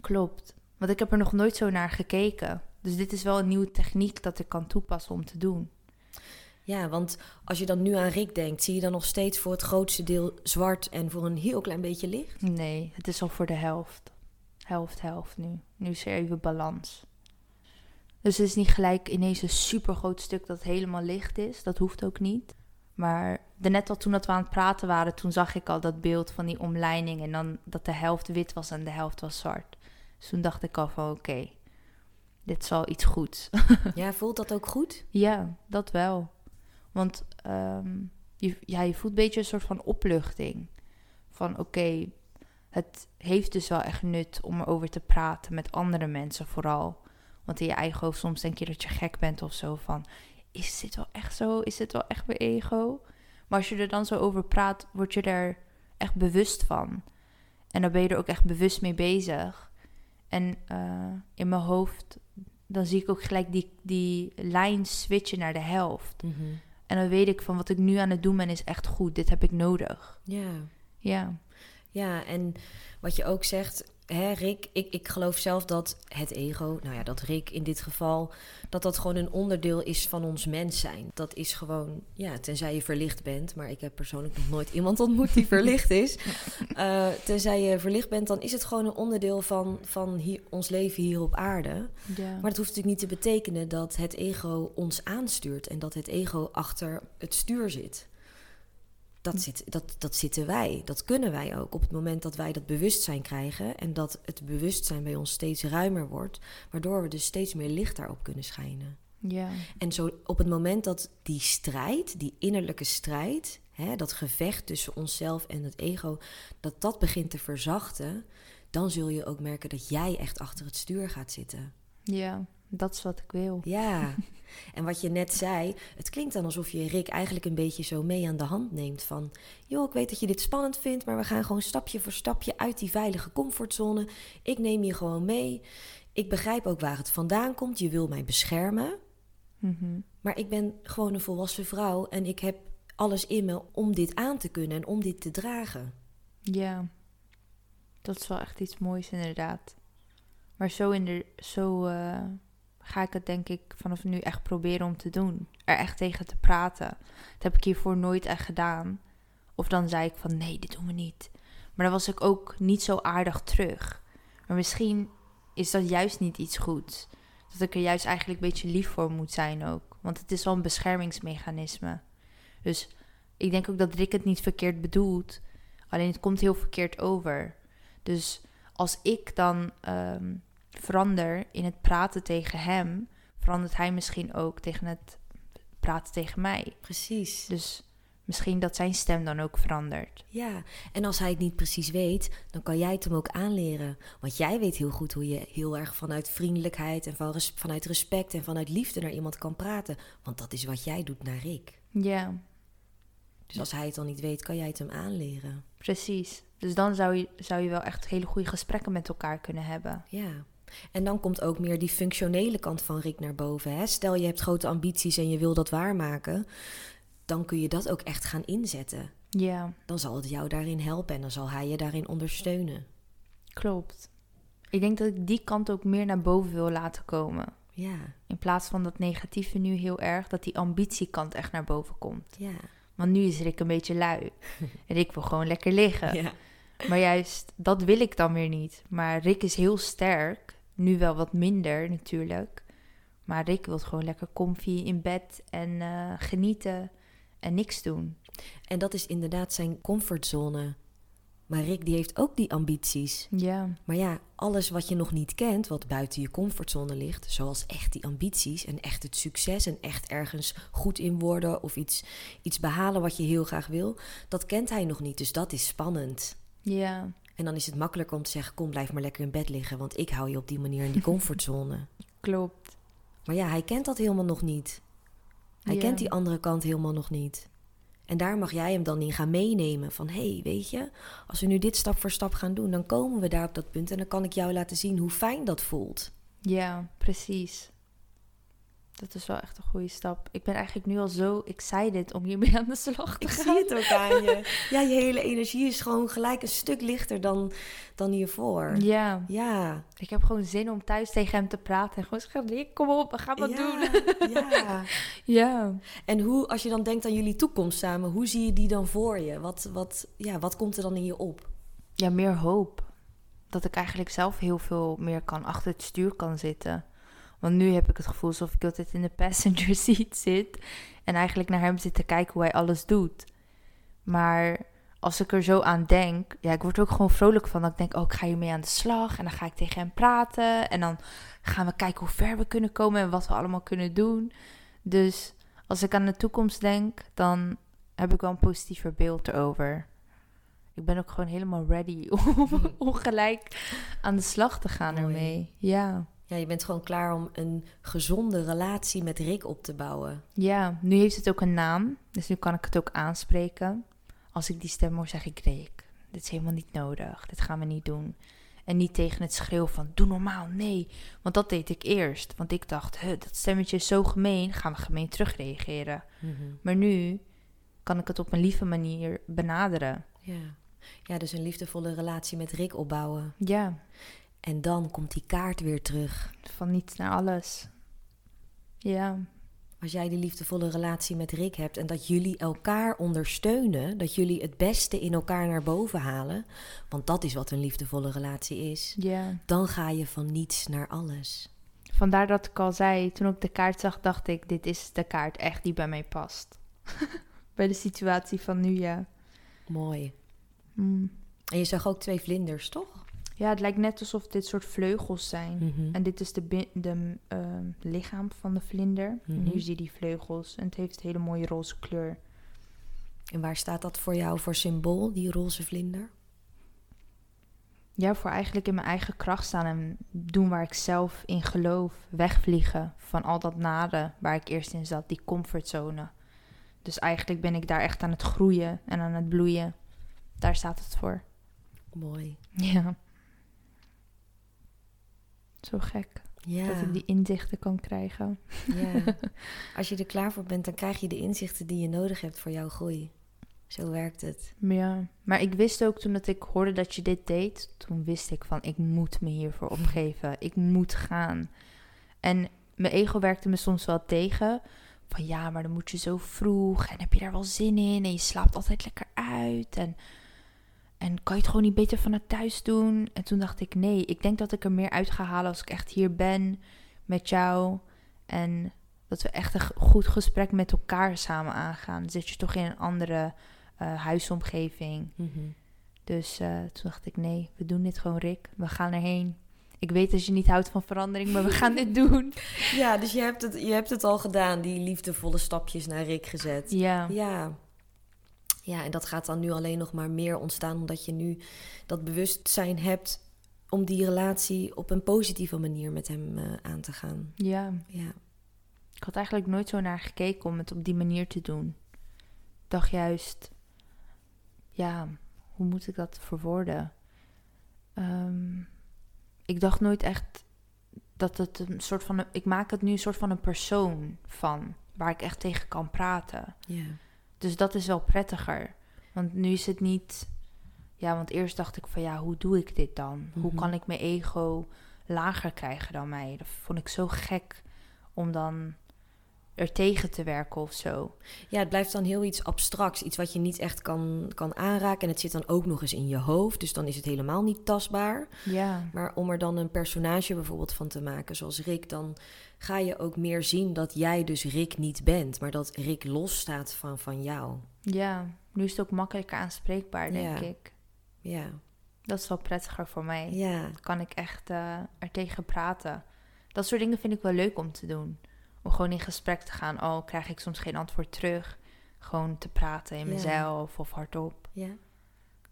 Klopt. Want ik heb er nog nooit zo naar gekeken. Dus dit is wel een nieuwe techniek dat ik kan toepassen om te doen. Ja, want als je dan nu aan Rick denkt, zie je dan nog steeds voor het grootste deel zwart en voor een heel klein beetje licht? Nee, het is al voor de helft. Helft, helft nu. Nu is er even balans. Dus het is niet gelijk ineens een super groot stuk dat helemaal licht is. Dat hoeft ook niet. Maar de net al toen dat we aan het praten waren, toen zag ik al dat beeld van die omleiding. En dan dat de helft wit was en de helft was zwart. Dus toen dacht ik al van oké, dit is al iets goeds. Ja, voelt dat ook goed? ja, dat wel. Want ehm, je, ja, je voelt een beetje een soort van opluchting. Van oké, het heeft dus wel echt nut om erover te praten met andere mensen vooral. Want in je eigen hoofd soms denk je dat je gek bent of zo van... Is dit wel echt zo? Is dit wel echt mijn ego? Maar als je er dan zo over praat, word je er echt bewust van. En dan ben je er ook echt bewust mee bezig. En eh, in mijn hoofd, dan zie ik ook gelijk die, die lijn switchen naar de helft. En dan weet ik van wat ik nu aan het doen ben is echt goed. Dit heb ik nodig. Ja. Ja, Ja, en wat je ook zegt, hè, Rick, ik, ik geloof zelf dat het ego, nou ja, dat Rick in dit geval, dat dat gewoon een onderdeel is van ons mens zijn. Dat is gewoon, ja, tenzij je verlicht bent, maar ik heb persoonlijk nog nooit iemand ontmoet die verlicht is. Eh, tenzij je verlicht bent, dan is het gewoon een onderdeel van, van hier, ons leven hier op aarde. ja. Maar dat hoeft natuurlijk niet te betekenen dat het ego ons aanstuurt en dat het ego achter het stuur zit. Dat, zit, dat, dat zitten wij, dat kunnen wij ook op het moment dat wij dat bewustzijn krijgen en dat het bewustzijn bij ons steeds ruimer wordt, waardoor we dus steeds meer licht daarop kunnen schijnen. ja. En zo op het moment dat die strijd, die innerlijke strijd, hè, dat gevecht tussen onszelf en het ego, dat dat begint te verzachten, dan zul je ook merken dat jij echt achter het stuur gaat zitten. Ja, dat is wat ik wil. Ja, en wat je net zei, het klinkt dan alsof je Rick eigenlijk een beetje zo mee aan de hand neemt van, joh, ik weet dat je dit spannend vindt, maar we gaan gewoon stapje voor stapje uit die veilige comfortzone. Ik neem je gewoon mee. ik begrijp ook waar het vandaan komt. Je wil mij beschermen. Mhm. Maar ik ben gewoon een volwassen vrouw en ik heb alles in me om dit aan te kunnen en om dit te dragen. Ja, dat is wel echt iets moois inderdaad. Maar zo, in de, zo eh, ga ik het denk ik vanaf nu echt proberen om te doen. Er echt tegen te praten. Dat heb ik hiervoor nooit echt gedaan. Of dan zei ik van nee, dit doen we niet. Maar dan was ik ook niet zo aardig terug. Maar misschien is dat juist niet iets goeds. Dat ik er juist eigenlijk een beetje lief voor moet zijn ook. Want het is wel een beschermingsmechanisme. Dus ik denk ook dat Rick het niet verkeerd bedoelt. Alleen het komt heel verkeerd over. Dus als ik dan ehm, verander in het praten tegen hem, verandert hij misschien ook tegen het praten tegen mij. Precies. Dus misschien dat zijn stem dan ook verandert. Ja, en als hij het niet precies weet, dan kan jij het hem ook aanleren. Want jij weet heel goed hoe je heel erg vanuit vriendelijkheid en van res- vanuit respect en vanuit liefde naar iemand kan praten. Want dat is wat jij doet naar Rick. Ja, Dus als hij het dan niet weet, kan jij het hem aanleren. precies. Dus dan zou je, zou je wel echt hele goede gesprekken met elkaar kunnen hebben. Ja. En dan komt ook meer die functionele kant van Rick naar boven. Hè? Stel je hebt grote ambities en je wil dat waarmaken, dan kun je dat ook echt gaan inzetten. Ja, Dan zal het jou daarin helpen en dan zal hij je daarin ondersteunen. klopt. Ik denk dat ik die kant ook meer naar boven wil laten komen. Ja, In plaats van dat negatieve nu heel erg, dat die ambitiekant echt naar boven komt. ja, Want nu is Rick een beetje lui. En ik wil gewoon lekker liggen. ja. Maar juist, dat wil ik dan weer niet. Maar Rick is heel sterk. Nu wel wat minder natuurlijk. Maar Rick wil gewoon lekker comfy in bed en eh, genieten en niks doen. En dat is inderdaad zijn comfortzone. Maar Rick die heeft ook die ambities. Ja, Maar ja, alles wat je nog niet kent, wat buiten je comfortzone ligt, zoals echt die ambities en echt het succes en echt ergens goed in worden of iets, iets behalen wat je heel graag wil, dat kent hij nog niet. Dus dat is spannend. ja, En dan is het makkelijker om te zeggen: Kom, blijf maar lekker in bed liggen, want ik hou je op die manier in die comfortzone. klopt. maar ja, hij kent dat helemaal nog niet. Hij kent die andere kant helemaal nog niet. En daar mag jij hem dan in gaan meenemen. Van hé, hey, weet je, als we nu dit stap voor stap gaan doen, dan komen we daar op dat punt. En dan kan ik jou laten zien hoe fijn dat voelt. Ja, precies. Dat is wel echt een goede stap. Ik ben eigenlijk nu al zo excited om hiermee aan de slag te Ik gaan. zie het ook aan je. Ja, je hele energie is gewoon gelijk een stuk lichter dan, dan hiervoor. Ja, Ja. ik heb gewoon zin om thuis tegen hem te praten. En gewoon zeggen, Rick, kom op, we gaan wat ja, doen. Ja. Ja. En hoe, als je dan denkt aan jullie toekomst samen, hoe zie je die dan voor je? Wat, wat, ja, wat komt er dan in je op? ja, meer hoop. Dat ik eigenlijk zelf heel veel meer kan achter het stuur kan zitten. Want nu heb ik het gevoel alsof ik altijd in de passenger seat zit. En eigenlijk naar hem zit te kijken hoe hij alles doet. Maar als ik er zo aan denk, ja, ik word er ook gewoon vrolijk van. Dat ik denk, oh, ik ga hiermee aan de slag. En dan ga ik tegen hem praten. En dan gaan we kijken hoe ver we kunnen komen en wat we allemaal kunnen doen. Dus als ik aan de toekomst denk, dan heb ik wel een positiever beeld erover. Ik ben ook gewoon helemaal ready om, om gelijk aan de slag te gaan Mooi. ermee. Ja. Ja, je bent gewoon klaar om een gezonde relatie met Rick op te bouwen. ja, nu heeft het ook een naam. Dus nu kan ik het ook aanspreken. Als ik die stem hoor, zeg ik Rick. Dit is helemaal niet nodig. Dit gaan we niet doen. En niet tegen het schreeuw van doe normaal, nee. Want dat deed ik eerst. Want ik dacht, huh, dat stemmetje is zo gemeen. Gaan we gemeen terugreageren. Maar nu kan ik het op een lieve manier benaderen. Ja. ja, dus een liefdevolle relatie met Rick opbouwen. Ja, En dan komt die kaart weer terug. van niets naar alles. Ja, Als jij die liefdevolle relatie met Rick hebt en dat jullie elkaar ondersteunen, dat jullie het beste in elkaar naar boven halen, want dat is wat een liefdevolle relatie is, ja. dan ga je van niets naar alles. Vandaar dat ik al zei, toen ik de kaart zag, dacht ik, dit is de kaart echt die bij mij past. bij de situatie van nu, ja. Mooi. Mm. En je zag ook twee vlinders, toch? Ja, het lijkt net alsof dit soort vleugels zijn. Mhm. En dit is de, de ehm, lichaam van de vlinder. En Mhm. hier zie je die vleugels. En het heeft een hele mooie roze kleur. En waar staat dat voor jou voor symbool, die roze vlinder? Ja, voor eigenlijk in mijn eigen kracht staan en doen waar ik zelf in geloof. Wegvliegen van al dat nare waar ik eerst in zat, die comfortzone. Dus eigenlijk ben ik daar echt aan het groeien en aan het bloeien. Daar staat het voor. Mooi. Ja. Zo gek Ja. dat ik die inzichten kan krijgen. ja. Als je er klaar voor bent, dan krijg je de inzichten die je nodig hebt voor jouw groei. Zo werkt het. Ja, maar ik wist ook toen dat ik hoorde dat je dit deed, toen wist ik van ik moet me hiervoor opgeven. Ik moet gaan. En mijn ego werkte me soms wel tegen. Van ja, maar dan moet je zo vroeg en heb je daar wel zin in en je slaapt altijd lekker uit en, en kan je het gewoon niet beter vanuit thuis doen? En toen dacht ik nee, ik denk dat ik er meer uit ga halen als ik echt hier ben met jou en dat we echt een goed gesprek met elkaar samen aangaan. Dan zit je toch in een andere eh, huisomgeving. Dus eh, toen dacht ik, nee, we doen dit gewoon, Rick. We gaan erheen. Ik weet dat je niet houdt van verandering, maar we gaan dit doen. Ja, dus je hebt, het, je hebt het al gedaan, die liefdevolle stapjes naar Rick gezet. Ja, Ja. Ja, en dat gaat dan nu alleen nog maar meer ontstaan omdat je nu dat bewustzijn hebt om die relatie op een positieve manier met hem eh, aan te gaan. ja. Ja. Ik had eigenlijk nooit zo naar gekeken om het op die manier te doen. Ik dacht juist, ja, hoe moet ik dat verwoorden? Ehm, ik dacht nooit echt dat het een soort van. Een, ik maak het nu een soort van een persoon van, waar ik echt tegen kan praten. Ja. Dus dat is wel prettiger. Want nu is het niet. Ja, want eerst dacht ik van ja, hoe doe ik dit dan? Hoe Mhm. kan ik mijn ego lager krijgen dan mij? Dat vond ik zo gek om dan er tegen te werken of zo. ja, het blijft dan heel iets abstracts. Iets wat je niet echt kan, kan aanraken. En het zit dan ook nog eens in je hoofd. Dus dan is het helemaal niet tastbaar. Ja, Maar om er dan een personage bijvoorbeeld van te maken, zoals Rick, dan ga je ook meer zien dat jij dus Rick niet bent, maar dat Rick losstaat van, van jou. ja. Nu is het ook makkelijker aanspreekbaar, denk Ja. ik. Ja, Dat is wel prettiger voor mij. ja, Dan kan ik echt eh er tegen praten. Dat soort dingen vind ik wel leuk om te doen. Om gewoon in gesprek te gaan. Oh, krijg ik soms geen antwoord terug. Gewoon te praten in mezelf of hardop. ja.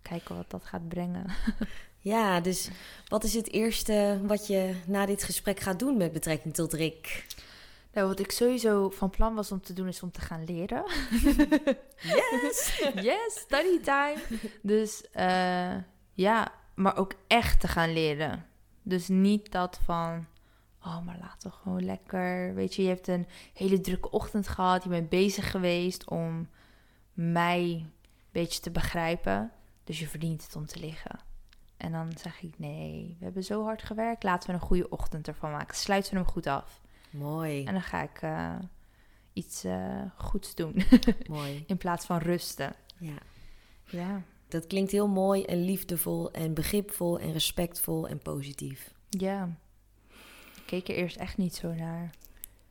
Kijken wat dat gaat brengen. Ja, dus wat is het eerste wat je na dit gesprek gaat doen met betrekking tot Rick? Nou, wat ik sowieso van plan was om te doen, is om te gaan leren. Yes! yes, study time. Dus eh, ja, maar ook echt te gaan leren. Dus niet dat van, oh, maar laten we gewoon lekker. Weet je, je hebt een hele drukke ochtend gehad. Je bent bezig geweest om mij een beetje te begrijpen. Dus je verdient het om te liggen. En dan zeg ik, nee, we hebben zo hard gewerkt. Laten we een goede ochtend ervan maken. Sluiten we hem goed af. Mooi, En dan ga ik eh, iets eh, goeds doen. mooi. In plaats van rusten. Ja. Ja. Dat klinkt heel mooi en liefdevol en begripvol en respectvol en positief. Ja. Keek er eerst echt niet zo naar.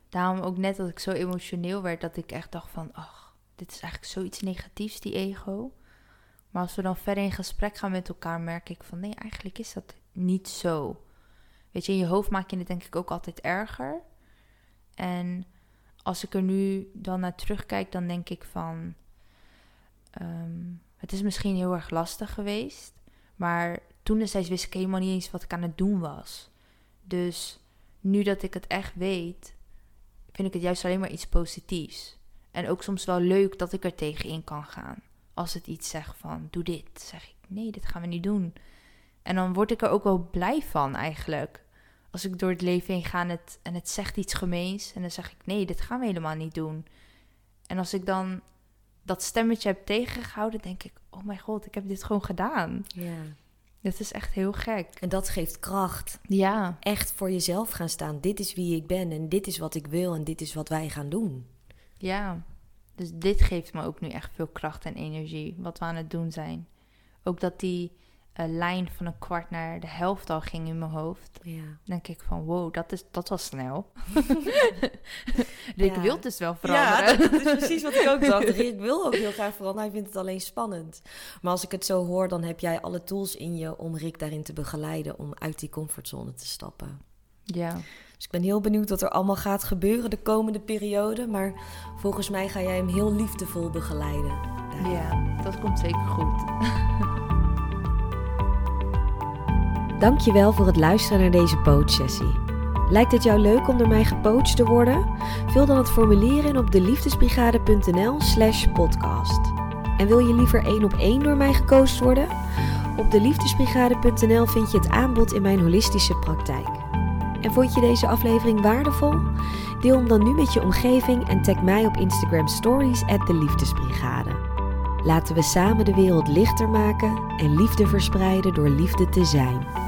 Daarom ook net dat ik zo emotioneel werd, dat ik echt dacht van, ach, dit is eigenlijk zoiets negatiefs, die ego. Maar als we dan verder in gesprek gaan met elkaar, merk ik van, nee, eigenlijk is dat niet zo. Weet je, in je hoofd maak je het denk ik ook altijd erger. En als ik er nu dan naar terugkijk, dan denk ik van, ehm, het is misschien heel erg lastig geweest. Maar toen destijds wist ik helemaal niet eens wat ik aan het doen was. Dus nu dat ik het echt weet, vind ik het juist alleen maar iets positiefs. En ook soms wel leuk dat ik er tegenin kan gaan. Als het iets zegt van, doe dit. zeg ik, nee, dit gaan we niet doen. En dan word ik er ook wel blij van eigenlijk. Als ik door het leven heen ga en het, en het zegt iets gemeens. En dan zeg ik, nee, dit gaan we helemaal niet doen. En als ik dan dat stemmetje heb tegengehouden, denk ik, oh mijn god, ik heb dit gewoon gedaan. Ja. Dat is echt heel gek. En dat geeft kracht. Ja, Echt voor jezelf gaan staan. Dit is wie ik ben en dit is wat ik wil en dit is wat wij gaan doen. ja. Dus dit geeft me ook nu echt veel kracht en energie, wat we aan het doen zijn. Ook dat die eh, lijn van een kwart naar de helft al ging in mijn hoofd. Ja. denk ik van, wow, dat, is, dat was snel. Rick Ja. wil dus wel Ja, veranderen. dat is precies wat ik ook dacht. Rick wil ook heel graag veranderen, hij vindt het alleen spannend. Maar als ik het zo hoor, dan heb jij alle tools in je om Rick daarin te begeleiden, om uit die comfortzone te stappen. ja, Dus ik ben heel benieuwd wat er allemaal gaat gebeuren de komende periode. Maar volgens mij ga jij hem heel liefdevol begeleiden. daarin. ja, dat komt zeker goed. Dankjewel voor het luisteren naar deze coachsessie. Lijkt het jou leuk om door mij gecoacht te worden? Vul dan het formulier in op deliefdesbrigade.nl slash podcast. En wil je liever één op één door mij gecoacht worden? Op deliefdesbrigade.nl vind je het aanbod in mijn holistische praktijk. En vond je deze aflevering waardevol? Deel hem dan nu met je omgeving en tag mij op Instagram Stories at. Laten we samen de wereld lichter maken en liefde verspreiden door liefde te zijn.